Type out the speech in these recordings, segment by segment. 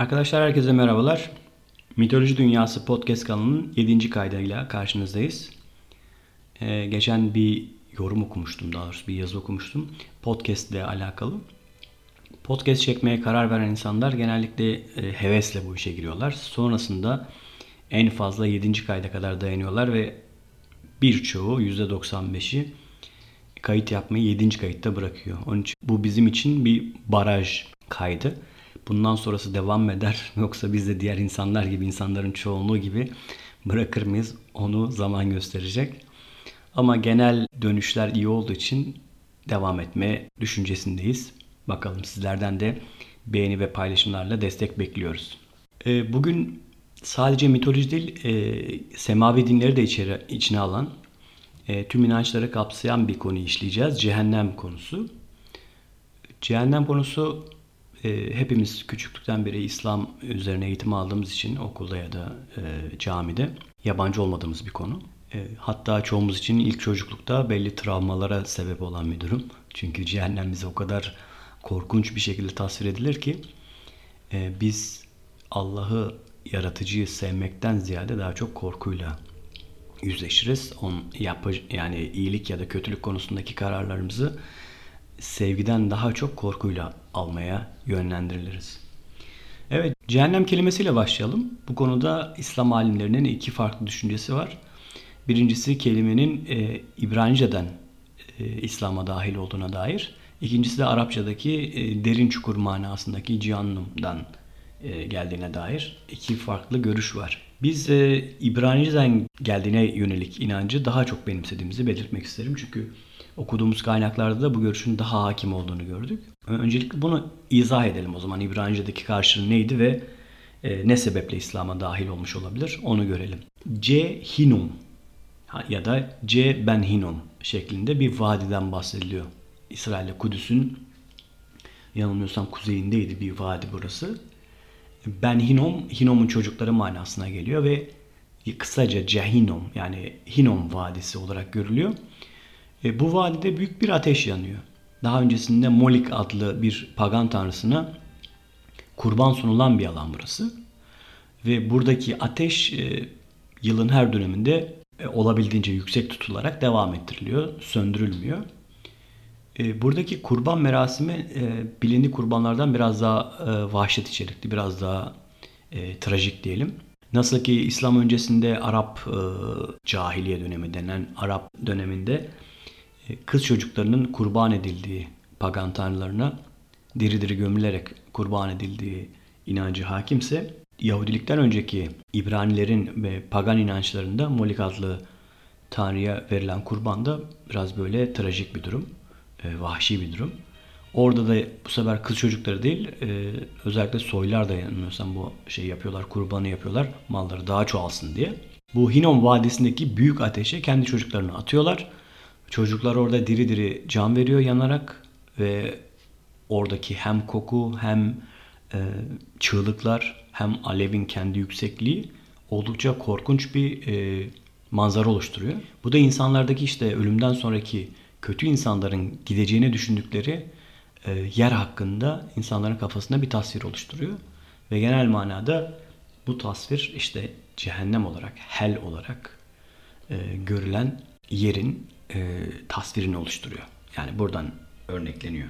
Arkadaşlar herkese merhabalar. Mitoloji Dünyası podcast kanalının 7. kaydıyla karşınızdayız. Ee, geçen bir yorum okumuştum, daha doğrusu bir yazı okumuştum. Podcast ile alakalı. Podcast çekmeye karar veren insanlar genellikle e, hevesle bu işe giriyorlar. Sonrasında en fazla 7. kayda kadar dayanıyorlar ve birçoğu %95'i kayıt yapmayı 7. kayıtta bırakıyor. Onun için bu bizim için bir baraj kaydı. Bundan sonrası devam eder yoksa biz de diğer insanlar gibi insanların çoğunluğu gibi bırakır mıyız onu zaman gösterecek. Ama genel dönüşler iyi olduğu için devam etme düşüncesindeyiz. Bakalım sizlerden de beğeni ve paylaşımlarla destek bekliyoruz. Ee, bugün sadece mitoloji değil, e, semavi dinleri de içeri, içine alan, e, tüm inançları kapsayan bir konuyu işleyeceğiz. Cehennem konusu. Cehennem konusu e, hepimiz küçüklükten beri İslam üzerine eğitim aldığımız için okulda ya da e, camide yabancı olmadığımız bir konu. E, hatta çoğumuz için ilk çocuklukta belli travmalara sebep olan bir durum. Çünkü cehennem bize o kadar korkunç bir şekilde tasvir edilir ki e, biz Allah'ı yaratıcıyı sevmekten ziyade daha çok korkuyla yüzleşiriz. On yapı yani iyilik ya da kötülük konusundaki kararlarımızı sevgiden daha çok korkuyla almaya yönlendiriliriz. Evet, cehennem kelimesiyle başlayalım. Bu konuda İslam alimlerinin iki farklı düşüncesi var. Birincisi kelimenin e, İbranice'den e, İslam'a dahil olduğuna dair. İkincisi de Arapçadaki e, derin çukur manasındaki cihannum'dan e, geldiğine dair iki farklı görüş var. Biz e, İbranice'den geldiğine yönelik inancı daha çok benimsediğimizi belirtmek isterim. Çünkü okuduğumuz kaynaklarda da bu görüşün daha hakim olduğunu gördük. Öncelikle bunu izah edelim o zaman. İbranice'deki karşılığı neydi ve e, ne sebeple İslam'a dahil olmuş olabilir onu görelim. C. Hinum ya da C. Ben Hinum şeklinde bir vadiden bahsediliyor. İsrail'le Kudüs'ün yanılmıyorsam kuzeyindeydi bir vadi burası. Ben Hinom, Hinom'un çocukları manasına geliyor ve kısaca Cehinom yani Hinom Vadisi olarak görülüyor. E, bu vadide büyük bir ateş yanıyor. Daha öncesinde Molik adlı bir pagan tanrısına kurban sunulan bir alan burası. Ve buradaki ateş e, yılın her döneminde e, olabildiğince yüksek tutularak devam ettiriliyor, söndürülmüyor. E, buradaki kurban merasimi e, bilindik kurbanlardan biraz daha vahşet içerikli, biraz daha trajik diyelim. Nasıl ki İslam öncesinde Arap cahiliye dönemi denen Arap döneminde kız çocuklarının kurban edildiği pagan tanrılarına diri diri gömülerek kurban edildiği inancı hakimse Yahudilikten önceki İbranilerin ve pagan inançlarında Molik adlı tanrıya verilen kurban da biraz böyle trajik bir durum e, vahşi bir durum. Orada da bu sefer kız çocukları değil e, özellikle soylar da yanılmıyorsam bu şey yapıyorlar kurbanı yapıyorlar malları daha çoğalsın diye. Bu Hinom Vadisi'ndeki büyük ateşe kendi çocuklarını atıyorlar. Çocuklar orada diri diri can veriyor yanarak ve oradaki hem koku hem e, çığlıklar hem alevin kendi yüksekliği oldukça korkunç bir e, manzara oluşturuyor. Bu da insanlardaki işte ölümden sonraki kötü insanların gideceğini düşündükleri e, yer hakkında insanların kafasında bir tasvir oluşturuyor. Ve genel manada bu tasvir işte cehennem olarak, hel olarak e, görülen yerin e, tasvirini oluşturuyor. Yani buradan örnekleniyor.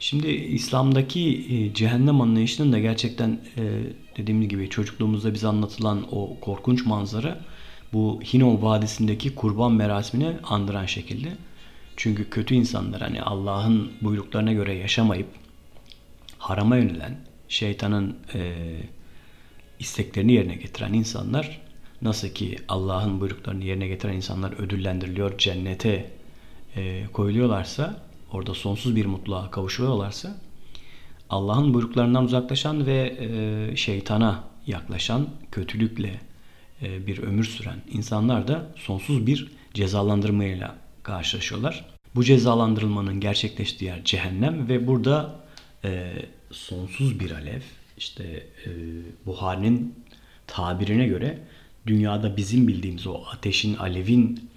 Şimdi İslam'daki e, cehennem anlayışının da gerçekten e, dediğimiz gibi çocukluğumuzda bize anlatılan o korkunç manzara bu Hinom Vadisi'ndeki kurban merasimini andıran şekilde. Çünkü kötü insanlar hani Allah'ın buyruklarına göre yaşamayıp harama yönelen, şeytanın e, isteklerini yerine getiren insanlar nasıl ki Allah'ın buyruklarını yerine getiren insanlar ödüllendiriliyor, cennete e, koyuluyorlarsa, orada sonsuz bir mutluluğa kavuşuyorlarsa Allah'ın buyruklarından uzaklaşan ve e, şeytana yaklaşan, kötülükle e, bir ömür süren insanlar da sonsuz bir cezalandırmayla karşılaşıyorlar. Bu cezalandırılmanın gerçekleştiği yer cehennem ve burada e, sonsuz bir alev işte e, Buhari'nin tabirine göre dünyada bizim bildiğimiz o ateşin alevin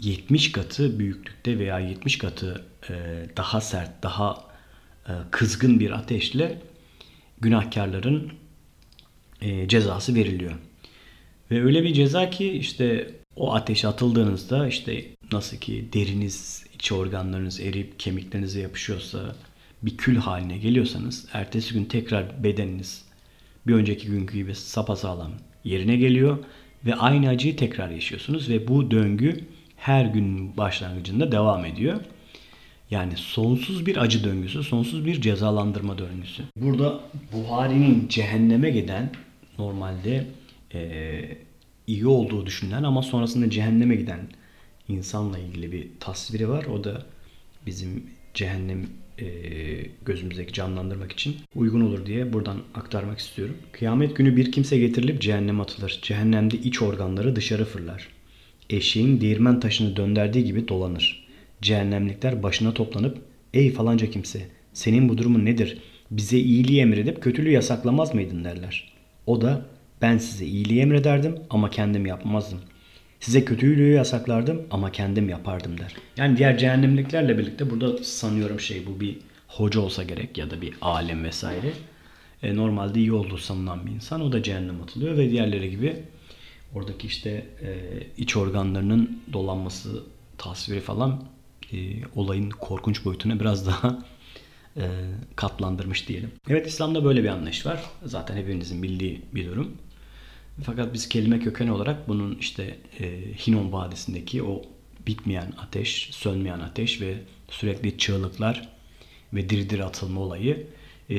70 katı büyüklükte veya 70 katı e, daha sert, daha e, kızgın bir ateşle günahkarların e, cezası veriliyor. Ve öyle bir ceza ki işte o ateşe atıldığınızda işte nasıl ki deriniz, iç organlarınız eriyip kemiklerinize yapışıyorsa bir kül haline geliyorsanız ertesi gün tekrar bedeniniz bir önceki günkü gibi sapasağlam yerine geliyor ve aynı acıyı tekrar yaşıyorsunuz ve bu döngü her gün başlangıcında devam ediyor. Yani sonsuz bir acı döngüsü, sonsuz bir cezalandırma döngüsü. Burada Buhari'nin cehenneme giden normalde e, iyi olduğu düşünülen ama sonrasında cehenneme giden insanla ilgili bir tasviri var. O da bizim cehennem gözümüzdeki canlandırmak için uygun olur diye buradan aktarmak istiyorum. Kıyamet günü bir kimse getirilip cehenneme atılır. Cehennemde iç organları dışarı fırlar. Eşeğin değirmen taşını dönderdiği gibi dolanır. Cehennemlikler başına toplanıp ''Ey falanca kimse senin bu durumun nedir? Bize iyiliği emredip kötülüğü yasaklamaz mıydın?'' derler. O da ''Ben size iyiliği emrederdim ama kendim yapmazdım. Size kötülüğü yasaklardım ama kendim yapardım der. Yani diğer cehennemliklerle birlikte burada sanıyorum şey bu bir hoca olsa gerek ya da bir alem vesaire. E, normalde iyi olduğu sanılan bir insan. O da cehennem atılıyor ve diğerleri gibi oradaki işte e, iç organlarının dolanması tasviri falan e, olayın korkunç boyutunu biraz daha e, katlandırmış diyelim. Evet İslam'da böyle bir anlayış var. Zaten hepinizin bildiği bir durum. Fakat biz kelime kökeni olarak bunun işte e, Hinon Vadisi'ndeki o bitmeyen ateş, sönmeyen ateş ve sürekli çığlıklar ve diri diri atılma olayı e,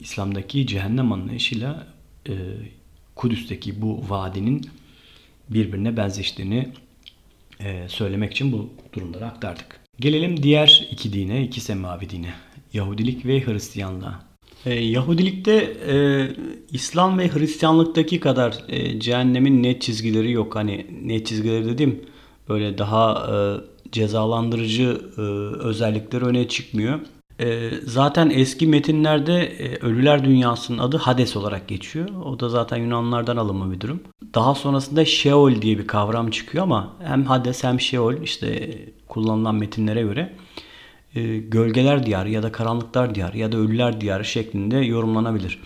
İslam'daki cehennem anlayışıyla e, Kudüs'teki bu vadinin birbirine benzeştiğini e, söylemek için bu durumları aktardık. Gelelim diğer iki dine, iki semavi dine. Yahudilik ve Hristiyanlığa. E, Yahudilikte e, İslam ve Hristiyanlıktaki kadar e, cehennemin net çizgileri yok. Hani net çizgileri dediğim böyle daha e, cezalandırıcı e, özellikleri öne çıkmıyor. E, zaten eski metinlerde e, ölüler dünyasının adı Hades olarak geçiyor. O da zaten Yunanlardan alınma bir durum. Daha sonrasında Sheol diye bir kavram çıkıyor ama hem Hades hem Sheol işte kullanılan metinlere göre e, gölgeler diyarı ya da karanlıklar diyarı ya da ölüler diyarı şeklinde yorumlanabilir.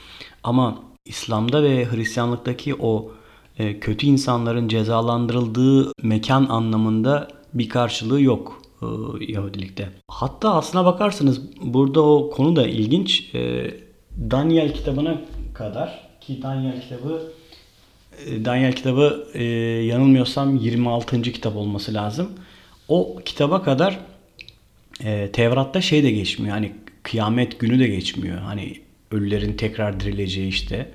Ama İslam'da ve Hristiyanlıktaki o e, kötü insanların cezalandırıldığı mekan anlamında bir karşılığı yok e, Yahudilikte. Hatta aslına bakarsanız burada o konu da ilginç. E, Daniel kitabına kadar ki Daniel kitabı e, Daniel kitabı e, yanılmıyorsam 26. kitap olması lazım. O kitaba kadar e, Tevrat'ta şey de geçmiyor. Hani kıyamet günü de geçmiyor. Hani ölülerin tekrar dirileceği işte.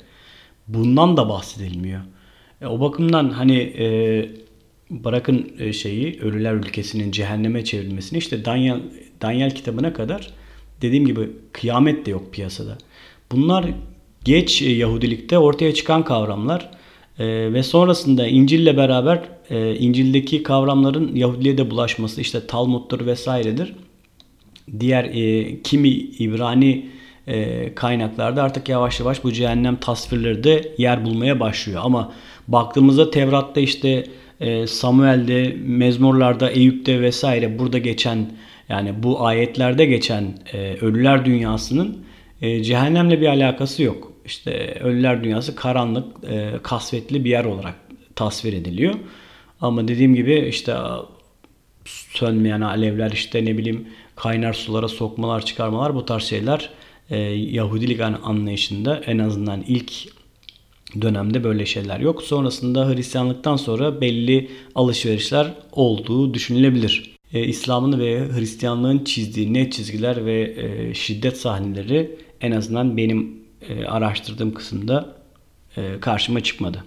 Bundan da bahsedilmiyor. E, o bakımdan hani e, bırakın e, şeyi ölüler ülkesinin cehenneme çevrilmesini işte Daniel, Daniel kitabına kadar dediğim gibi kıyamet de yok piyasada. Bunlar geç e, Yahudilikte ortaya çıkan kavramlar e, ve sonrasında İncil'le beraber e, İncil'deki kavramların Yahudiliğe de bulaşması işte Talmud'dur vesairedir diğer e, kimi İbrani e, kaynaklarda artık yavaş yavaş bu cehennem tasvirleri de yer bulmaya başlıyor. Ama baktığımızda Tevrat'ta işte e, Samuel'de, Mezmurlar'da, Eyüp'te vesaire burada geçen yani bu ayetlerde geçen e, ölüler dünyasının e, cehennemle bir alakası yok. İşte ölüler dünyası karanlık, e, kasvetli bir yer olarak tasvir ediliyor. Ama dediğim gibi işte sönmeyen alevler işte ne bileyim kaynar sulara sokmalar çıkarmalar bu tarz şeyler e, Yahudilik anlayışında en azından ilk dönemde böyle şeyler yok. Sonrasında Hristiyanlıktan sonra belli alışverişler olduğu düşünülebilir. E, İslam'ın ve Hristiyanlığın çizdiği net çizgiler ve e, şiddet sahneleri en azından benim e, araştırdığım kısımda e, karşıma çıkmadı.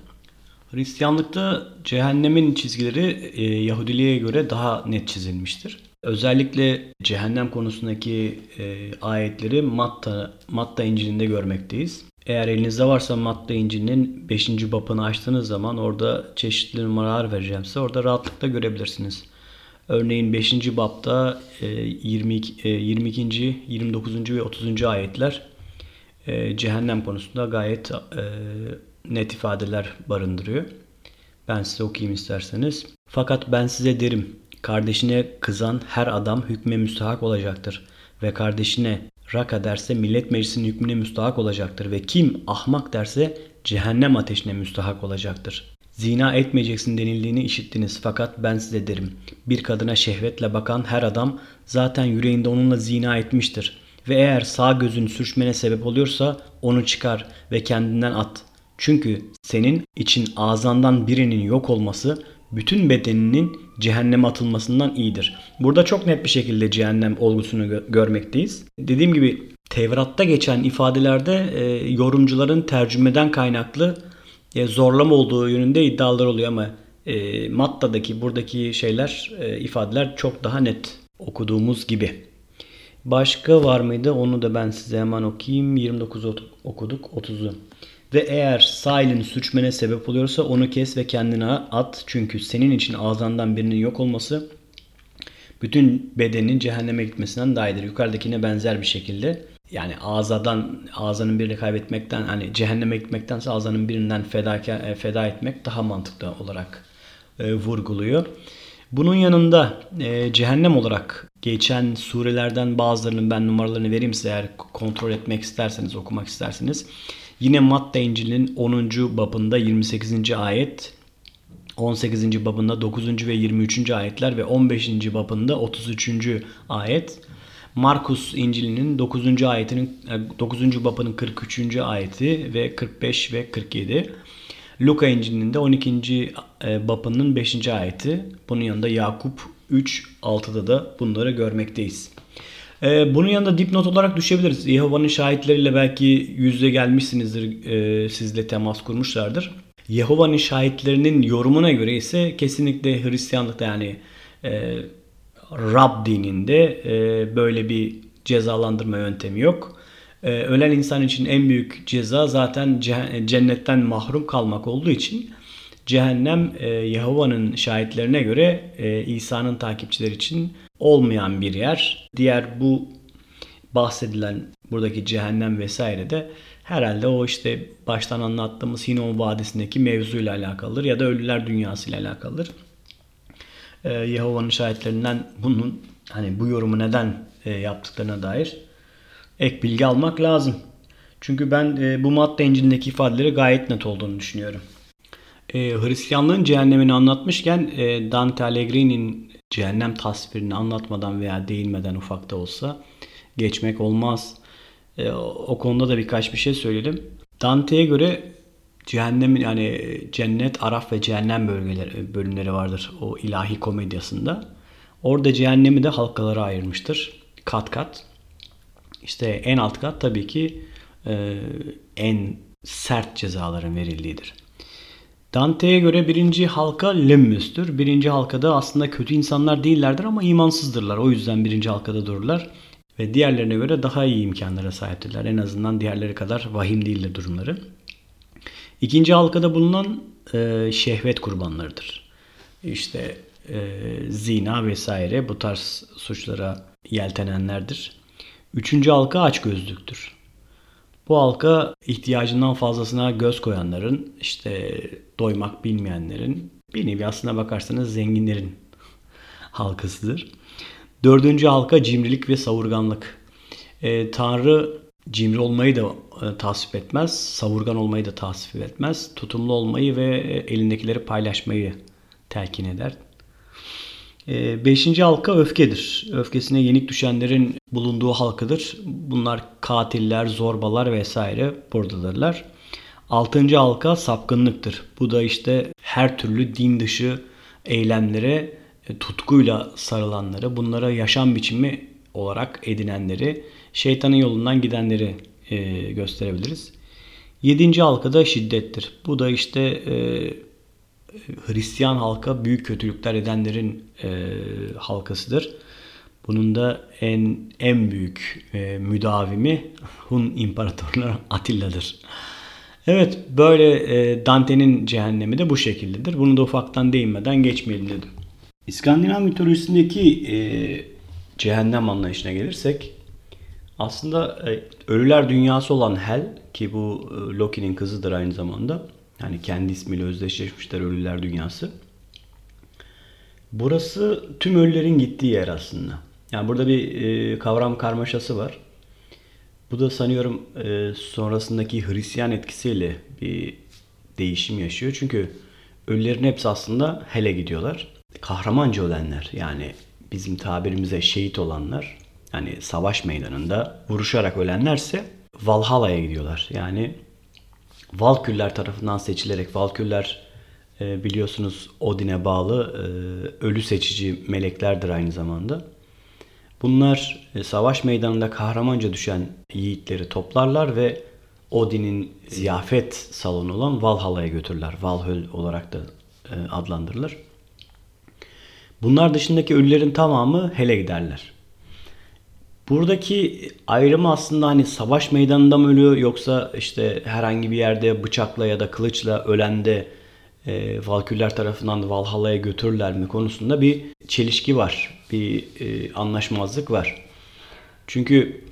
Hristiyanlıkta cehennemin çizgileri e, Yahudiliğe göre daha net çizilmiştir. Özellikle cehennem konusundaki e, ayetleri Matta, Matta İncil'inde görmekteyiz. Eğer elinizde varsa Matta İncil'inin 5. babını açtığınız zaman orada çeşitli numaralar vereceğim size. Orada rahatlıkla görebilirsiniz. Örneğin 5. babda e, 22, e, 22. 29. ve 30. ayetler e, cehennem konusunda gayet e, net ifadeler barındırıyor. Ben size okuyayım isterseniz. Fakat ben size derim Kardeşine kızan her adam hükme müstahak olacaktır ve kardeşine Raka derse millet meclisinin hükmüne müstahak olacaktır ve kim ahmak derse cehennem ateşine müstahak olacaktır. Zina etmeyeceksin denildiğini işittiniz fakat ben size derim. Bir kadına şehvetle bakan her adam zaten yüreğinde onunla zina etmiştir. Ve eğer sağ gözün sürçmene sebep oluyorsa onu çıkar ve kendinden at. Çünkü senin için ağzından birinin yok olması bütün bedeninin cehenneme atılmasından iyidir. Burada çok net bir şekilde cehennem olgusunu gö- görmekteyiz. Dediğim gibi Tevrat'ta geçen ifadelerde e, yorumcuların tercümeden kaynaklı e, zorlama olduğu yönünde iddialar oluyor ama e, Matta'daki buradaki şeyler e, ifadeler çok daha net okuduğumuz gibi. Başka var mıydı? Onu da ben size hemen okuyayım. 29 okuduk. 30'u. Ve eğer sağ elin sürçmene sebep oluyorsa onu kes ve kendine at. Çünkü senin için ağzından birinin yok olması bütün bedenin cehenneme gitmesinden daha iyidir. Yukarıdakine benzer bir şekilde. Yani ağzadan ağzının birini kaybetmekten hani cehenneme gitmektense ağzının birinden feda, e, feda etmek daha mantıklı olarak e, vurguluyor. Bunun yanında e, cehennem olarak geçen surelerden bazılarının ben numaralarını vereyim size eğer kontrol etmek isterseniz, okumak isterseniz. Yine Matta İncil'in 10. babında 28. ayet, 18. babında 9. ve 23. ayetler ve 15. babında 33. ayet. Markus İncil'inin 9. ayetinin 9. E, babının 43. ayeti ve 45 ve 47. Luka İncil'inin de 12. E, babının 5. ayeti. Bunun yanında Yakup 3 6'da da bunları görmekteyiz. E, bunun yanında dipnot olarak düşebiliriz. Yehova'nın şahitleriyle belki yüzde gelmişsinizdir, sizle temas kurmuşlardır. Yehova'nın şahitlerinin yorumuna göre ise kesinlikle Hristiyanlıkta yani Rab dininde e, böyle bir cezalandırma yöntemi yok. E, ölen insan için en büyük ceza zaten cennetten mahrum kalmak olduğu için cehennem e, Yehova'nın şahitlerine göre e, İsa'nın takipçileri için olmayan bir yer. Diğer bu bahsedilen buradaki cehennem vesaire de herhalde o işte baştan anlattığımız Hinon Vadisi'ndeki mevzuyla alakalıdır ya da ölüler dünyası ile alakalıdır e, Yehova'nın şahitlerinden bunun hani bu yorumu neden e, yaptıklarına dair ek bilgi almak lazım. Çünkü ben e, bu madde İncil'indeki ifadeleri gayet net olduğunu düşünüyorum. E, Hristiyanlığın cehennemini anlatmışken e, Dante Allegri'nin cehennem tasvirini anlatmadan veya değinmeden ufakta olsa geçmek olmaz. E, o konuda da birkaç bir şey söyledim. Dante'ye göre cehennemin yani cennet, araf ve cehennem bölgeleri, bölümleri vardır o ilahi komedyasında. Orada cehennemi de halkalara ayırmıştır. Kat kat. İşte en alt kat tabii ki e, en sert cezaların verildiğidir. Dante'ye göre birinci halka Lemmus'tur. Birinci halkada aslında kötü insanlar değillerdir ama imansızdırlar. O yüzden birinci halkada dururlar. Ve diğerlerine göre daha iyi imkanlara sahiptirler. En azından diğerleri kadar vahim değildir durumları. İkinci halkada bulunan e, şehvet kurbanlarıdır. İşte e, zina vesaire bu tarz suçlara yeltenenlerdir. Üçüncü halka aç gözlüktür. Bu halka ihtiyacından fazlasına göz koyanların, işte doymak bilmeyenlerin, bir nevi aslına bakarsanız zenginlerin halkasıdır. Dördüncü halka cimrilik ve savurganlık. E, Tanrı cimri olmayı da e, tasvip etmez, savurgan olmayı da tasvip etmez. Tutumlu olmayı ve e, elindekileri paylaşmayı telkin eder. E, beşinci halka öfkedir. Öfkesine yenik düşenlerin bulunduğu halkadır. Bunlar katiller, zorbalar vesaire buradadırlar. Altıncı halka sapkınlıktır. Bu da işte her türlü din dışı eylemlere tutkuyla sarılanları, bunlara yaşam biçimi olarak edinenleri, şeytanın yolundan gidenleri e, gösterebiliriz. Yedinci halka da şiddettir. Bu da işte e, Hristiyan halka büyük kötülükler edenlerin e, halkasıdır. Bunun da en en büyük e, müdavimi Hun İmparatorluğu Atilla'dır. Evet böyle e, Dante'nin cehennemi de bu şekildedir. Bunu da ufaktan değinmeden geçmeyelim dedim. İskandinav mitolojisindeki e, cehennem anlayışına gelirsek aslında e, ölüler dünyası olan Hel ki bu e, Loki'nin kızıdır aynı zamanda. Yani kendi ismiyle özdeşleşmişler ölüler dünyası. Burası tüm ölülerin gittiği yer aslında. Yani burada bir e, kavram karmaşası var. Bu da sanıyorum e, sonrasındaki Hristiyan etkisiyle bir değişim yaşıyor. Çünkü ölülerin hepsi aslında hele gidiyorlar. Kahramanca ölenler yani bizim tabirimize şehit olanlar yani savaş meydanında vuruşarak ölenlerse Valhalla'ya gidiyorlar. Yani Valküller tarafından seçilerek Valküller e, biliyorsunuz Odin'e bağlı e, ölü seçici meleklerdir aynı zamanda. Bunlar e, savaş meydanında kahramanca düşen yiğitleri toplarlar ve Odin'in ziyafet salonu olan Valhalla'ya götürürler. Valhöl olarak da e, adlandırılır. Bunlar dışındaki ölülerin tamamı hele giderler. Buradaki ayrımı aslında hani savaş meydanında mı ölüyor yoksa işte herhangi bir yerde bıçakla ya da kılıçla ölen de e, Valküller tarafından Valhalla'ya götürürler mi konusunda bir çelişki var. Bir e, anlaşmazlık var. Çünkü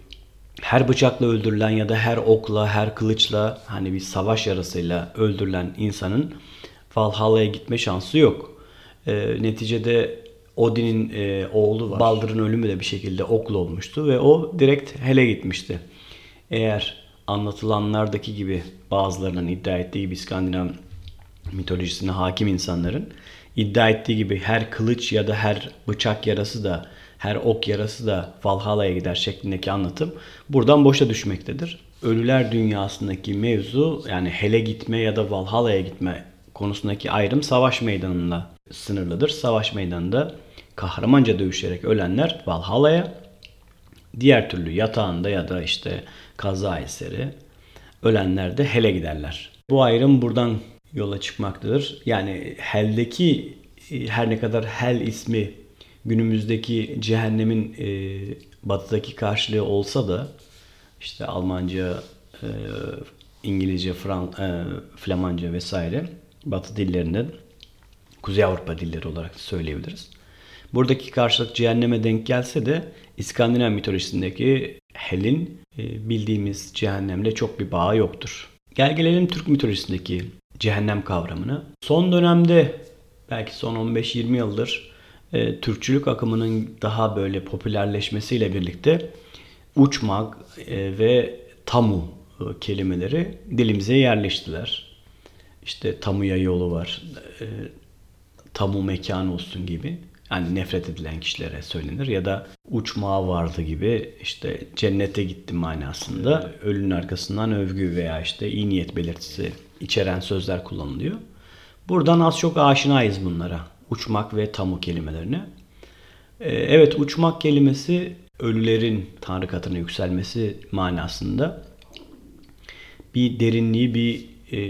her bıçakla öldürülen ya da her okla, her kılıçla hani bir savaş yarasıyla öldürülen insanın Valhalla'ya gitme şansı yok. E, neticede Odin'in e, oğlu var. Baldır'ın ölümü de bir şekilde okla olmuştu ve o direkt Hel'e gitmişti. Eğer anlatılanlardaki gibi bazılarının iddia ettiği gibi İskandinav mitolojisine hakim insanların iddia ettiği gibi her kılıç ya da her bıçak yarası da her ok yarası da Valhalla'ya gider şeklindeki anlatım buradan boşa düşmektedir. Ölüler dünyasındaki mevzu yani hele gitme ya da Valhalla'ya gitme konusundaki ayrım savaş meydanında sınırlıdır. Savaş meydanında kahramanca dövüşerek ölenler Valhalla'ya, diğer türlü yatağında ya da işte kaza eseri ölenler de hele giderler. Bu ayrım buradan yola çıkmaktadır. Yani Hel'deki e, her ne kadar Hel ismi günümüzdeki cehennemin e, batıdaki karşılığı olsa da işte Almanca, e, İngilizce, Fran, e, Flamanca vesaire batı dillerinden Kuzey Avrupa dilleri olarak söyleyebiliriz. Buradaki karşılık cehenneme denk gelse de İskandinav mitolojisindeki Hel'in e, bildiğimiz cehennemle çok bir bağı yoktur. Gel gelelim Türk mitolojisindeki cehennem kavramını. Son dönemde belki son 15-20 yıldır e, Türkçülük akımının daha böyle popülerleşmesiyle birlikte uçmak e, ve tamu kelimeleri dilimize yerleştiler. İşte tamuya yolu var, tamu mekan olsun gibi. Yani nefret edilen kişilere söylenir ya da uçmağa vardı gibi işte cennete gittim manasında ölünün arkasından övgü veya işte iyi niyet belirtisi içeren sözler kullanılıyor. Buradan az çok aşinayız bunlara. Uçmak ve tamu kelimelerine. Ee, evet uçmak kelimesi ölülerin Tanrı katına yükselmesi manasında bir derinliği, bir e,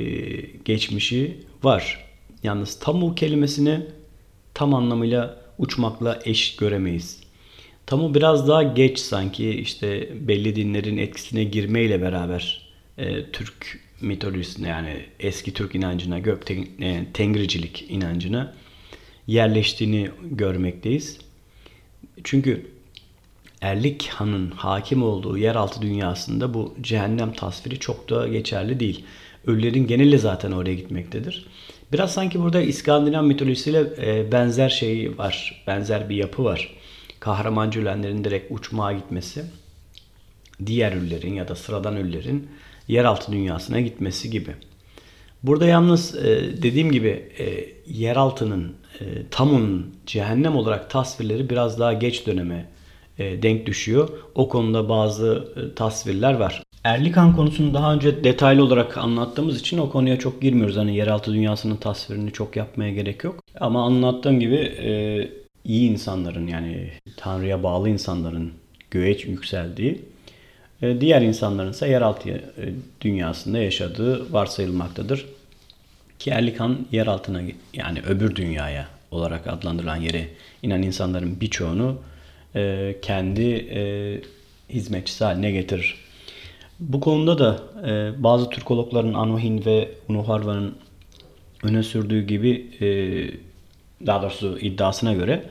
geçmişi var. Yalnız tamu kelimesini tam anlamıyla uçmakla eş göremeyiz. Tamu biraz daha geç sanki işte belli dinlerin etkisine girmeyle beraber e, Türk mitolojisine yani eski Türk inancına, gök ten, e, tengricilik inancına yerleştiğini görmekteyiz. Çünkü Erlik Han'ın hakim olduğu yeraltı dünyasında bu cehennem tasviri çok da geçerli değil. Ölülerin geneli zaten oraya gitmektedir. Biraz sanki burada İskandinav mitolojisiyle e, benzer şey var. Benzer bir yapı var. Kahramancı ölenlerin direkt uçmaya gitmesi, diğer ölülerin ya da sıradan ölülerin yeraltı dünyasına gitmesi gibi. Burada yalnız e, dediğim gibi e, yeraltının, e, tamunun cehennem olarak tasvirleri biraz daha geç döneme denk düşüyor. O konuda bazı tasvirler var. Erlikan konusunu daha önce detaylı olarak anlattığımız için o konuya çok girmiyoruz. Hani yeraltı dünyasının tasvirini çok yapmaya gerek yok. Ama anlattığım gibi e, iyi insanların yani Tanrı'ya bağlı insanların göğe yükseldiği, e, diğer insanların ise yeraltı e, dünyasında yaşadığı varsayılmaktadır. Ki Erlikan yeraltına yani öbür dünyaya olarak adlandırılan yere inen insanların birçoğunu e, kendi e, hizmetçisi haline getirir. Bu konuda da e, bazı Türkologların Anohin ve Unuharva'nın öne sürdüğü gibi e, daha doğrusu iddiasına göre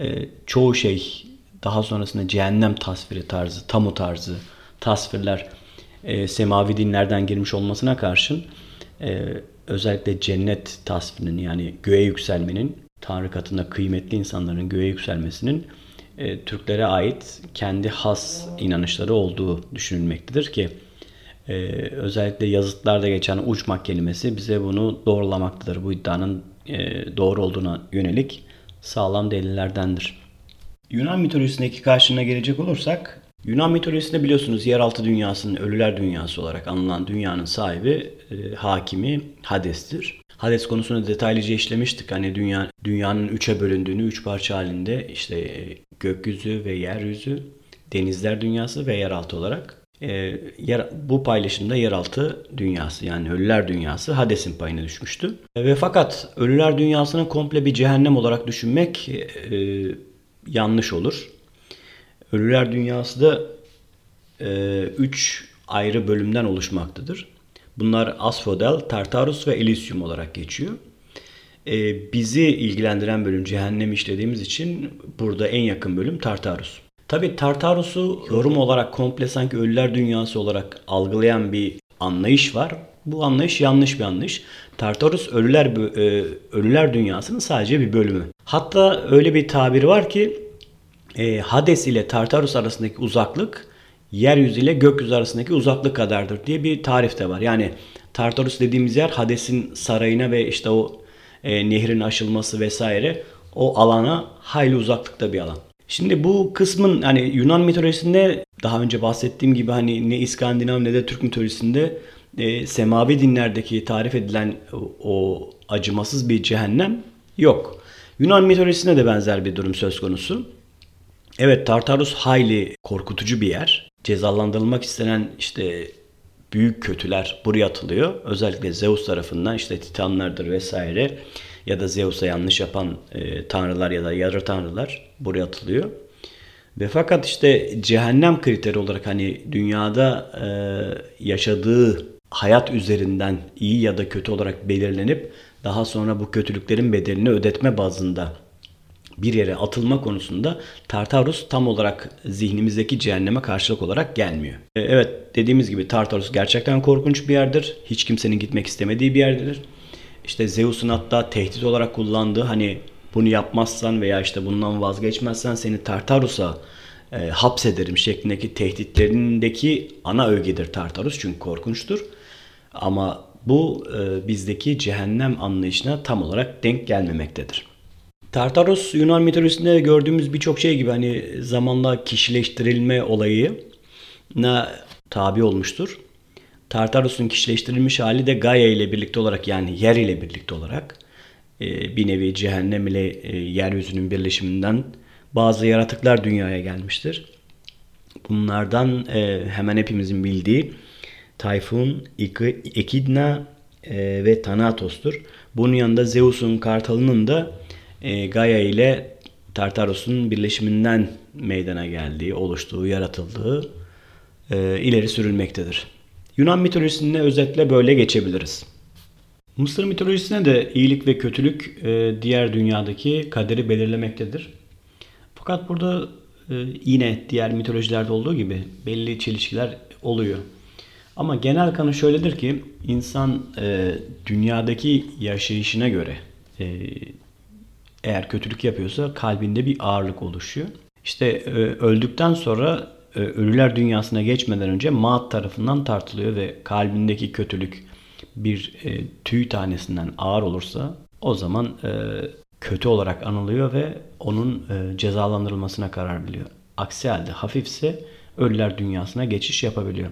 e, çoğu şey daha sonrasında cehennem tasviri tarzı, tamu tarzı tasvirler e, semavi dinlerden girmiş olmasına karşın e, özellikle cennet tasvirinin yani göğe yükselmenin Tanrı katında kıymetli insanların göğe yükselmesinin e, Türklere ait kendi has inanışları olduğu düşünülmektedir ki e, özellikle yazıtlarda geçen uçmak kelimesi bize bunu doğrulamaktadır. Bu iddianın e, doğru olduğuna yönelik sağlam delillerdendir. Yunan mitolojisindeki karşına gelecek olursak Yunan mitolojisinde biliyorsunuz yeraltı dünyasının ölüler dünyası olarak anılan dünyanın sahibi e, hakimi Hades'tir. Hades konusunu detaylıca işlemiştik. Hani dünya dünyanın üçe bölündüğünü, üç parça halinde işte e, gökyüzü ve yeryüzü, denizler dünyası ve yeraltı olarak. E, yer, bu paylaşımda yeraltı dünyası yani ölüler dünyası Hades'in payına düşmüştü. E, ve fakat ölüler dünyasını komple bir cehennem olarak düşünmek e, yanlış olur. Ölüler dünyası da e, üç ayrı bölümden oluşmaktadır. Bunlar Asphodel, Tartarus ve Elysium olarak geçiyor. E, bizi ilgilendiren bölüm cehennem işlediğimiz için burada en yakın bölüm Tartarus. Tabi Tartarus'u yorum olarak komple sanki ölüler dünyası olarak algılayan bir anlayış var. Bu anlayış yanlış bir anlayış. Tartarus ölüler e, ölüler dünyasının sadece bir bölümü. Hatta öyle bir tabiri var ki e, Hades ile Tartarus arasındaki uzaklık yeryüzü ile gökyüzü arasındaki uzaklık kadardır diye bir tarif de var. Yani Tartarus dediğimiz yer Hades'in sarayına ve işte o e, nehrin aşılması vesaire o alana hayli uzaklıkta bir alan. Şimdi bu kısmın hani Yunan mitolojisinde daha önce bahsettiğim gibi hani ne İskandinav ne de Türk mitolojisinde e, semavi dinlerdeki tarif edilen o, acımasız bir cehennem yok. Yunan mitolojisinde de benzer bir durum söz konusu. Evet Tartarus hayli korkutucu bir yer. Cezalandırılmak istenen işte büyük kötüler buraya atılıyor. Özellikle Zeus tarafından işte Titanlardır vesaire ya da Zeus'a yanlış yapan e, tanrılar ya da yarı tanrılar buraya atılıyor. Ve fakat işte cehennem kriteri olarak hani dünyada e, yaşadığı hayat üzerinden iyi ya da kötü olarak belirlenip daha sonra bu kötülüklerin bedelini ödetme bazında bir yere atılma konusunda Tartarus tam olarak zihnimizdeki cehenneme karşılık olarak gelmiyor. E, evet dediğimiz gibi Tartarus gerçekten korkunç bir yerdir. Hiç kimsenin gitmek istemediği bir yerdir. İşte Zeus'un hatta tehdit olarak kullandığı hani bunu yapmazsan veya işte bundan vazgeçmezsen seni Tartarus'a e, hapsederim şeklindeki tehditlerindeki ana ögedir Tartarus çünkü korkunçtur. Ama bu e, bizdeki cehennem anlayışına tam olarak denk gelmemektedir. Tartaros Yunan mitolojisinde gördüğümüz birçok şey gibi hani zamanla kişileştirilme olayı ne tabi olmuştur. Tartaros'un kişileştirilmiş hali de Gaia ile birlikte olarak yani yer ile birlikte olarak e, bir nevi cehennem ile e, yeryüzünün birleşiminden bazı yaratıklar dünyaya gelmiştir. Bunlardan e, hemen hepimizin bildiği Tayfun, Ekidna ve Thanatos'tur. Bunun yanında Zeus'un kartalının da e, Gaia ile Tartarus'un birleşiminden meydana geldiği, oluştuğu, yaratıldığı e, ileri sürülmektedir. Yunan mitolojisinde özetle böyle geçebiliriz. Mısır mitolojisine de iyilik ve kötülük e, diğer dünyadaki kaderi belirlemektedir. Fakat burada e, yine diğer mitolojilerde olduğu gibi belli çelişkiler oluyor. Ama genel kanı şöyledir ki insan e, dünyadaki yaşayışına göre e, eğer kötülük yapıyorsa kalbinde bir ağırlık oluşuyor. İşte e, öldükten sonra e, ölüler dünyasına geçmeden önce Maat tarafından tartılıyor ve kalbindeki kötülük bir e, tüy tanesinden ağır olursa o zaman kötü olarak anılıyor ve onun cezalandırılmasına karar veriliyor. Aksi halde hafifse ölüler dünyasına geçiş yapabiliyor.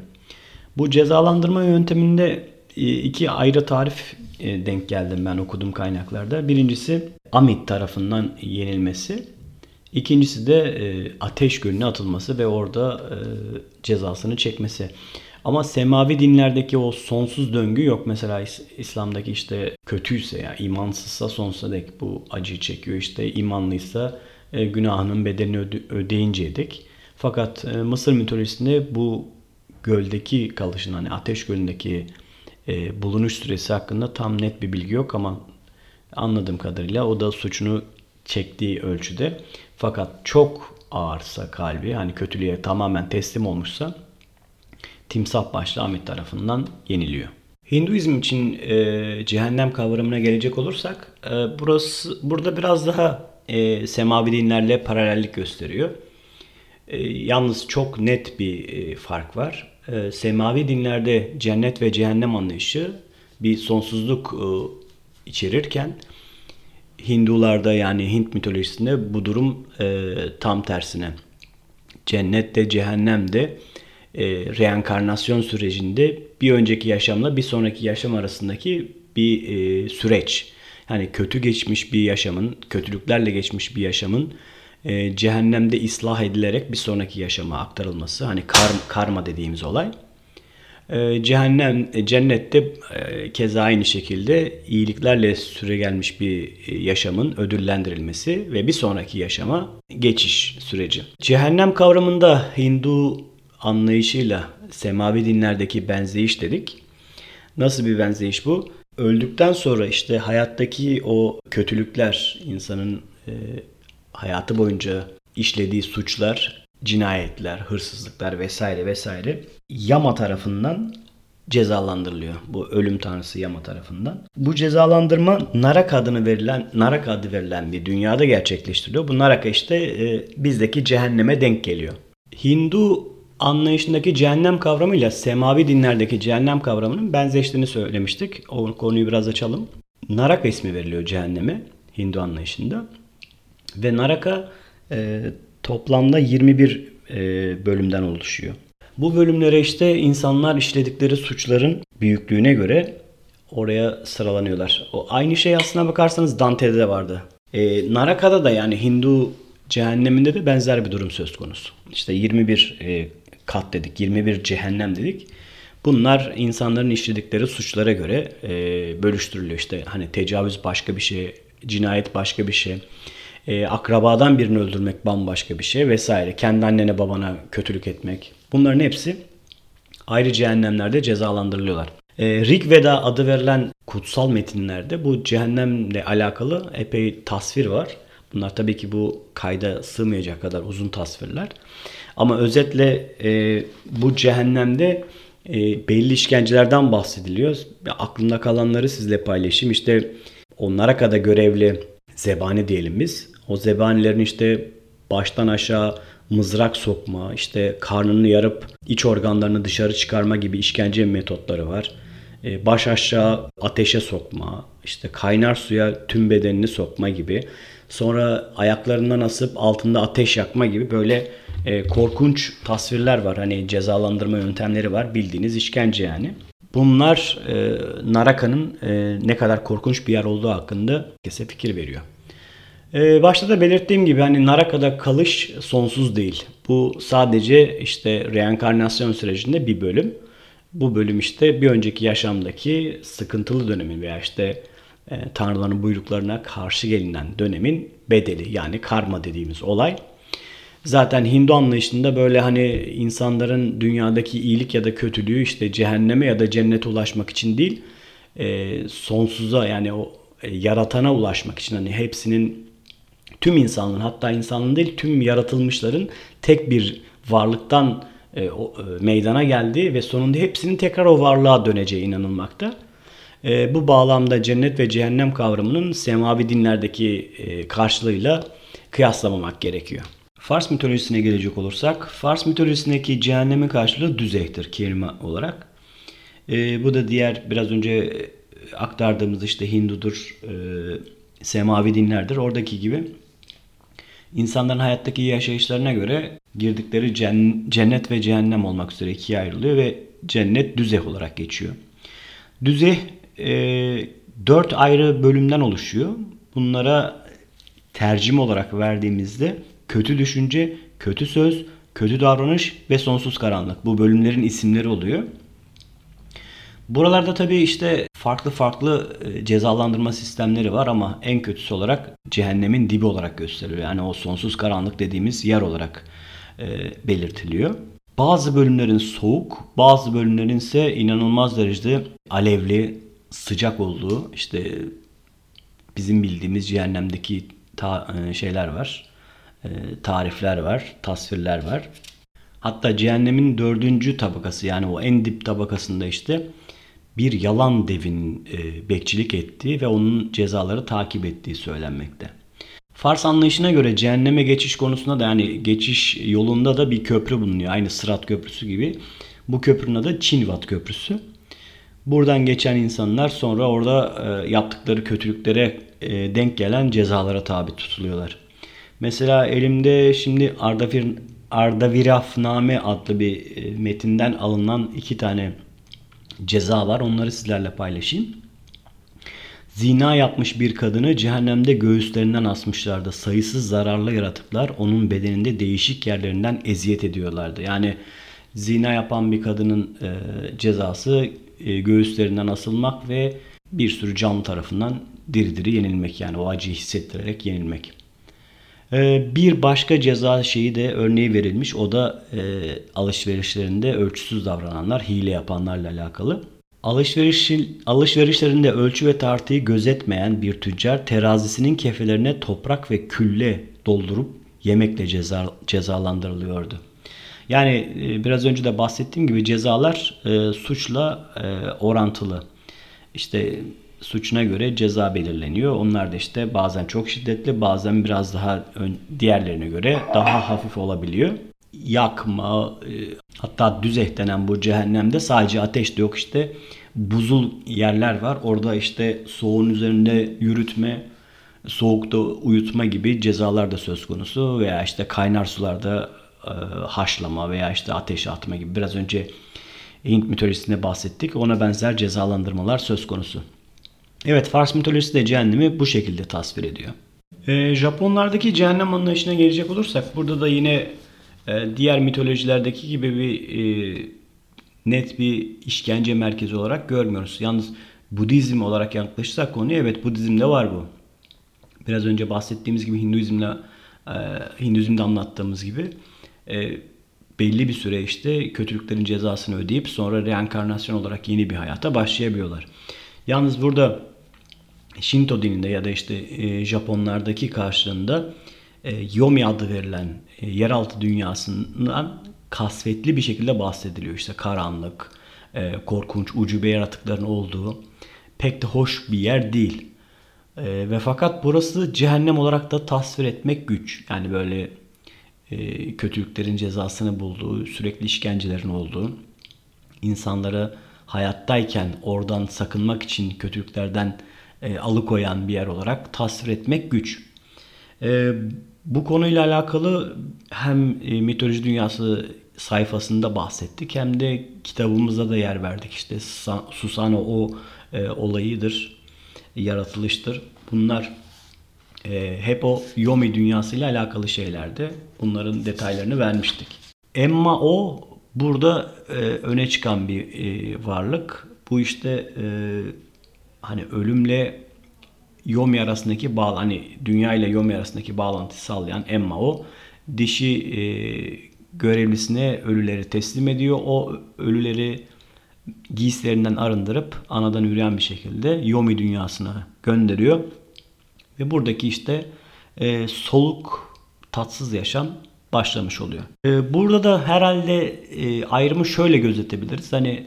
Bu cezalandırma yönteminde iki ayrı tarif denk geldim ben okuduğum kaynaklarda. Birincisi Amit tarafından yenilmesi. İkincisi de e, ateş gölüne atılması ve orada e, cezasını çekmesi. Ama semavi dinlerdeki o sonsuz döngü yok. Mesela İslam'daki işte kötüyse ya imansızsa sonsuza dek bu acıyı çekiyor. İşte imanlıysa e, günahının bedelini öde, ödeyinceye dek. Fakat e, Mısır mitolojisinde bu göldeki kalışın hani ateş gölündeki e, bulunuş süresi hakkında tam net bir bilgi yok ama Anladığım kadarıyla o da suçunu çektiği ölçüde. Fakat çok ağırsa kalbi hani kötülüğe tamamen teslim olmuşsa timsah başlı Ahmet tarafından yeniliyor. Hinduizm için e, cehennem kavramına gelecek olursak e, burası burada biraz daha e, semavi dinlerle paralellik gösteriyor. E, yalnız çok net bir e, fark var. E, semavi dinlerde cennet ve cehennem anlayışı bir sonsuzluk e, içerirken Hindularda yani Hint mitolojisinde bu durum e, tam tersine. Cennette, cehennemde e, reenkarnasyon sürecinde bir önceki yaşamla bir sonraki yaşam arasındaki bir e, süreç. Yani kötü geçmiş bir yaşamın, kötülüklerle geçmiş bir yaşamın e, cehennemde ıslah edilerek bir sonraki yaşama aktarılması. Hani kar, karma dediğimiz olay. E, cehennem, e, cennette e, keza aynı şekilde iyiliklerle süre gelmiş bir e, yaşamın ödüllendirilmesi ve bir sonraki yaşama geçiş süreci. Cehennem kavramında Hindu anlayışıyla semavi dinlerdeki benzeyiş dedik. Nasıl bir benzeyiş bu? Öldükten sonra işte hayattaki o kötülükler, insanın e, hayatı boyunca işlediği suçlar, cinayetler, hırsızlıklar vesaire vesaire Yama tarafından cezalandırılıyor. Bu ölüm tanrısı Yama tarafından. Bu cezalandırma Narak adını verilen Narak adı verilen bir dünyada gerçekleştiriliyor. Bu Naraka işte e, bizdeki cehenneme denk geliyor. Hindu anlayışındaki cehennem kavramıyla semavi dinlerdeki cehennem kavramının benzeştiğini söylemiştik. O konuyu biraz açalım. Naraka ismi veriliyor cehenneme Hindu anlayışında. Ve Naraka e, toplamda 21 e, bölümden oluşuyor. Bu bölümlere işte insanlar işledikleri suçların büyüklüğüne göre oraya sıralanıyorlar. O aynı şey aslına bakarsanız Dante'de de vardı. E, Naraka'da da yani Hindu cehenneminde de benzer bir durum söz konusu. İşte 21 e, kat dedik, 21 cehennem dedik. Bunlar insanların işledikleri suçlara göre e, bölüştürülüyor. İşte hani tecavüz başka bir şey, cinayet başka bir şey, e, akrabadan birini öldürmek bambaşka bir şey vesaire. Kendi annene babana kötülük etmek. Bunların hepsi ayrı cehennemlerde cezalandırılıyorlar. E, Rig Veda adı verilen kutsal metinlerde bu cehennemle alakalı epey tasvir var. Bunlar tabii ki bu kayda sığmayacak kadar uzun tasvirler. Ama özetle e, bu cehennemde e, belli işkencelerden bahsediliyor. Aklımda kalanları sizle paylaşayım. İşte onlara kadar görevli zebani diyelim biz. O zebanilerin işte baştan aşağı mızrak sokma, işte karnını yarıp iç organlarını dışarı çıkarma gibi işkence metotları var. E, baş aşağı ateşe sokma, işte kaynar suya tüm bedenini sokma gibi. Sonra ayaklarından asıp altında ateş yakma gibi böyle e, korkunç tasvirler var. Hani cezalandırma yöntemleri var. Bildiğiniz işkence yani. Bunlar e, Naraka'nın ne kadar korkunç bir yer olduğu hakkında kese fikir veriyor. E, başta da belirttiğim gibi hani Naraka'da kalış sonsuz değil. Bu sadece işte reenkarnasyon sürecinde bir bölüm. Bu bölüm işte bir önceki yaşamdaki sıkıntılı dönemin veya işte e, tanrıların buyruklarına karşı gelinen dönemin bedeli yani karma dediğimiz olay. Zaten Hindu anlayışında böyle hani insanların dünyadaki iyilik ya da kötülüğü işte cehenneme ya da cennete ulaşmak için değil e, sonsuza yani o e, yaratana ulaşmak için hani hepsinin tüm insanlığın hatta insanlığın değil tüm yaratılmışların tek bir varlıktan e, o, e, meydana geldiği ve sonunda hepsinin tekrar o varlığa döneceği inanılmakta. E, bu bağlamda cennet ve cehennem kavramının semavi dinlerdeki e, karşılığıyla kıyaslamamak gerekiyor. Fars mitolojisine gelecek olursak, Fars mitolojisindeki cehennemin karşılığı düzeytir kelime olarak. E, bu da diğer biraz önce aktardığımız işte Hindudur, e, semavi dinlerdir. Oradaki gibi insanların hayattaki yaşayışlarına göre girdikleri cennet ve cehennem olmak üzere ikiye ayrılıyor ve cennet düzeh olarak geçiyor. Düzeh e, dört ayrı bölümden oluşuyor. Bunlara tercim olarak verdiğimizde kötü düşünce, kötü söz, kötü davranış ve sonsuz karanlık. Bu bölümlerin isimleri oluyor. Buralarda tabii işte farklı farklı e, cezalandırma sistemleri var ama en kötüsü olarak cehennemin dibi olarak gösteriliyor. Yani o sonsuz karanlık dediğimiz yer olarak e, belirtiliyor. Bazı bölümlerin soğuk, bazı bölümlerin ise inanılmaz derecede alevli, sıcak olduğu işte bizim bildiğimiz cehennemdeki ta, e, şeyler var. Tarifler var, tasvirler var. Hatta cehennemin dördüncü tabakası yani o en dip tabakasında işte bir yalan devin e, bekçilik ettiği ve onun cezaları takip ettiği söylenmekte. Fars anlayışına göre cehenneme geçiş konusunda da yani geçiş yolunda da bir köprü bulunuyor. Aynı Sırat Köprüsü gibi. Bu köprünün adı Çinvat Köprüsü. Buradan geçen insanlar sonra orada e, yaptıkları kötülüklere e, denk gelen cezalara tabi tutuluyorlar. Mesela elimde şimdi Ardavir, Ardavirafname adlı bir e, metinden alınan iki tane ceza var. Onları sizlerle paylaşayım. Zina yapmış bir kadını cehennemde göğüslerinden asmışlardı. Sayısız zararlı yaratıklar onun bedeninde değişik yerlerinden eziyet ediyorlardı. Yani zina yapan bir kadının e, cezası e, göğüslerinden asılmak ve bir sürü canlı tarafından diri diri yenilmek yani o acıyı hissettirerek yenilmek. E, bir başka ceza şeyi de örneği verilmiş. O da e, alışverişlerinde ölçüsüz davrananlar, hile yapanlarla alakalı. Alışveriş, alışverişlerinde ölçü ve tartıyı gözetmeyen bir tüccar terazisinin kefelerine toprak ve külle doldurup yemekle ceza, cezalandırılıyordu. Yani e, biraz önce de bahsettiğim gibi cezalar e, suçla e, orantılı. İşte suçuna göre ceza belirleniyor. Onlar da işte bazen çok şiddetli, bazen biraz daha diğerlerine göre daha hafif olabiliyor. Yakma, e, hatta düzeh denen bu cehennemde sadece ateş de yok işte buzul yerler var. Orada işte soğuğun üzerinde yürütme, soğukta uyutma gibi cezalar da söz konusu veya işte kaynar sularda e, haşlama veya işte ateşe atma gibi biraz önce Hint mitolojisinde bahsettik. Ona benzer cezalandırmalar söz konusu. Evet Fars mitolojisi de cehennemi bu şekilde tasvir ediyor. E, Japonlardaki cehennem anlayışına gelecek olursak burada da yine e, diğer mitolojilerdeki gibi bir e, net bir işkence merkezi olarak görmüyoruz. Yalnız Budizm olarak yaklaşırsak konuya evet Budizm'de var bu. Biraz önce bahsettiğimiz gibi Hinduizm'le e, Hinduizm'de anlattığımız gibi e, belli bir süre işte kötülüklerin cezasını ödeyip sonra reenkarnasyon olarak yeni bir hayata başlayabiliyorlar. Yalnız burada Shinto dininde ya da işte e, Japonlardaki karşılığında e, Yomi adı verilen e, yeraltı dünyasından kasvetli bir şekilde bahsediliyor. İşte karanlık, korkunç, ucube yaratıkların olduğu pek de hoş bir yer değil. Ve fakat burası cehennem olarak da tasvir etmek güç. Yani böyle kötülüklerin cezasını bulduğu, sürekli işkencelerin olduğu, insanları hayattayken oradan sakınmak için kötülüklerden e, alıkoyan bir yer olarak tasvir etmek güç. E, bu konuyla alakalı hem e, mitoloji dünyası sayfasında bahsettik hem de kitabımızda da yer verdik. İşte Susano o e, olayıdır, yaratılıştır. Bunlar e, hep o Yomi dünyasıyla alakalı şeylerdi. Bunların detaylarını vermiştik. Emma o burada e, öne çıkan bir e, varlık. Bu işte e, hani ölümle Yomi arasındaki bağ hani dünya ile Yomi arasındaki bağlantıyı sağlayan Emma o. Dişi e, görevlisine ölüleri teslim ediyor. O ölüleri giysilerinden arındırıp anadan üreyen bir şekilde Yomi dünyasına gönderiyor. Ve buradaki işte e, soluk, tatsız yaşam başlamış oluyor. E, burada da herhalde e, ayrımı şöyle gözetebiliriz. Hani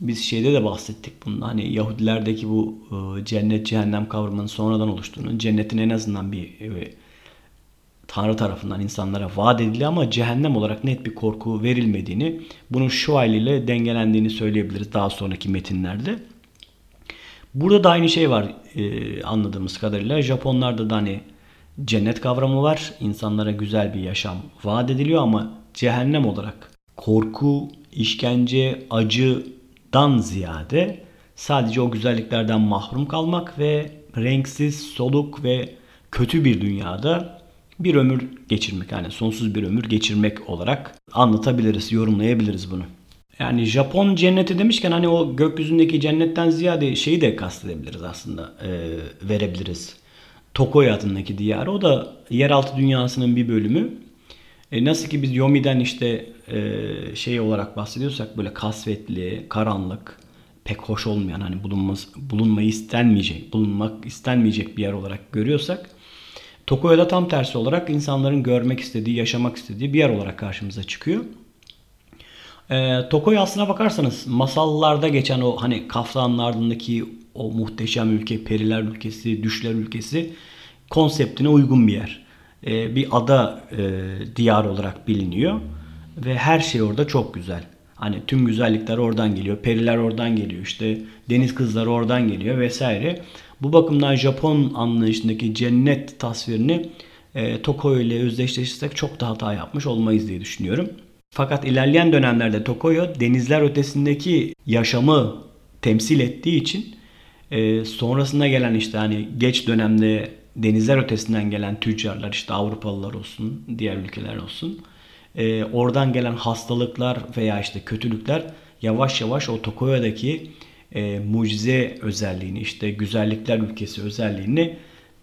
biz şeyde de bahsettik bunun. Hani Yahudilerdeki bu e, cennet cehennem kavramının sonradan oluştuğunu, cennetin en azından bir e, Tanrı tarafından insanlara vaat edildi ama cehennem olarak net bir korku verilmediğini, bunun şu haliyle dengelendiğini söyleyebiliriz daha sonraki metinlerde. Burada da aynı şey var e, anladığımız kadarıyla. Japonlarda da hani cennet kavramı var. İnsanlara güzel bir yaşam vaat ediliyor ama cehennem olarak korku, işkence, acıdan ziyade sadece o güzelliklerden mahrum kalmak ve renksiz, soluk ve kötü bir dünyada bir ömür geçirmek yani sonsuz bir ömür geçirmek olarak anlatabiliriz, yorumlayabiliriz bunu. Yani Japon cenneti demişken hani o gökyüzündeki cennetten ziyade şeyi de kastedebiliriz aslında, e, verebiliriz. Tokoy adındaki diyarı. O da yeraltı dünyasının bir bölümü. E, nasıl ki biz Yomi'den işte e, şey olarak bahsediyorsak böyle kasvetli, karanlık, pek hoş olmayan hani bulunmaz, bulunmayı istenmeyecek, bulunmak istenmeyecek bir yer olarak görüyorsak Tokoya'da tam tersi olarak insanların görmek istediği, yaşamak istediği bir yer olarak karşımıza çıkıyor. E, Tokoya aslına bakarsanız masallarda geçen o hani Kaftan'ın ardındaki o muhteşem ülke, periler ülkesi, düşler ülkesi konseptine uygun bir yer. E, bir ada e, diyar olarak biliniyor ve her şey orada çok güzel. Hani tüm güzellikler oradan geliyor, periler oradan geliyor, işte deniz kızları oradan geliyor vesaire. Bu bakımdan Japon anlayışındaki cennet tasvirini e, Tokoyo ile özdeşleştirsek çok da hata yapmış olmayız diye düşünüyorum. Fakat ilerleyen dönemlerde Tokoyo denizler ötesindeki yaşamı temsil ettiği için e, sonrasında gelen işte hani geç dönemde denizler ötesinden gelen tüccarlar işte Avrupalılar olsun, diğer ülkeler olsun. E, oradan gelen hastalıklar veya işte kötülükler yavaş yavaş o Tokoyo'daki e, mucize özelliğini işte güzellikler ülkesi özelliğini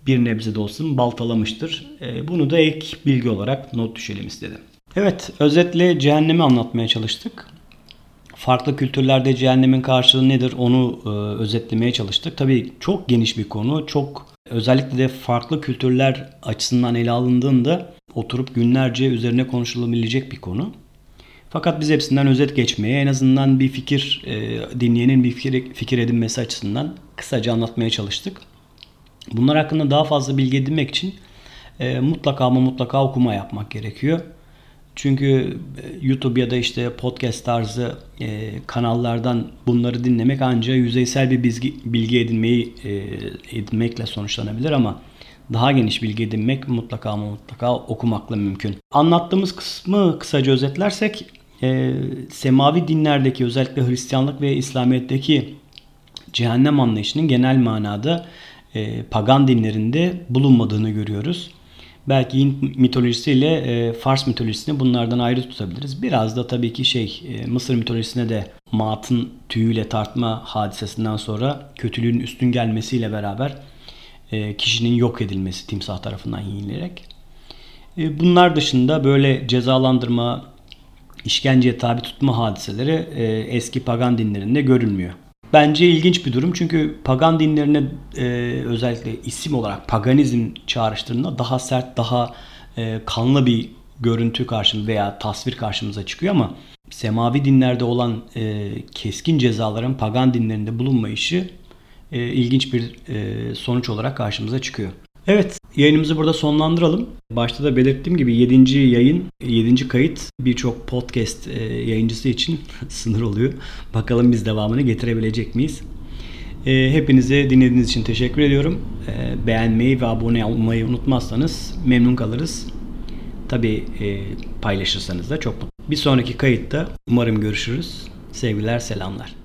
bir nebze de olsun baltalamıştır. E, bunu da ek bilgi olarak not düşelim istedim. Evet özetle cehennemi anlatmaya çalıştık. Farklı kültürlerde cehennemin karşılığı nedir onu e, özetlemeye çalıştık. Tabii çok geniş bir konu. Çok özellikle de farklı kültürler açısından ele alındığında oturup günlerce üzerine konuşulabilecek bir konu. Fakat biz hepsinden özet geçmeye en azından bir fikir e, dinleyenin bir fikir, fikir edinmesi açısından kısaca anlatmaya çalıştık. Bunlar hakkında daha fazla bilgi edinmek için e, mutlaka ama mutlaka okuma yapmak gerekiyor. Çünkü e, YouTube ya da işte podcast tarzı e, kanallardan bunları dinlemek ancak yüzeysel bir bilgi, bilgi edinmeyi e, edinmekle sonuçlanabilir ama daha geniş bilgi edinmek mutlaka ama mutlaka okumakla mümkün. Anlattığımız kısmı kısaca özetlersek e, semavi dinlerdeki özellikle Hristiyanlık ve İslamiyet'teki cehennem anlayışının genel manada e, pagan dinlerinde bulunmadığını görüyoruz. Belki Hint mitolojisiyle e, Fars mitolojisini bunlardan ayrı tutabiliriz. Biraz da tabii ki şey e, Mısır mitolojisine de matın tüyüyle tartma hadisesinden sonra kötülüğün üstün gelmesiyle beraber e, kişinin yok edilmesi timsah tarafından yenilerek. E, bunlar dışında böyle cezalandırma, işkenceye tabi tutma hadiseleri e, eski pagan dinlerinde görülmüyor. Bence ilginç bir durum çünkü pagan dinlerine e, özellikle isim olarak paganizm çağrıştırdığında daha sert, daha e, kanlı bir görüntü karşımıza veya tasvir karşımıza çıkıyor ama semavi dinlerde olan e, keskin cezaların pagan dinlerinde bulunmayışı e, ilginç bir e, sonuç olarak karşımıza çıkıyor. Evet yayınımızı burada sonlandıralım. Başta da belirttiğim gibi 7. yayın, 7. kayıt birçok podcast e, yayıncısı için sınır oluyor. Bakalım biz devamını getirebilecek miyiz? E, hepinize dinlediğiniz için teşekkür ediyorum. E, beğenmeyi ve abone olmayı unutmazsanız memnun kalırız. Tabi paylaşırsanız da çok mutlu. Bir sonraki kayıtta umarım görüşürüz. Sevgiler, selamlar.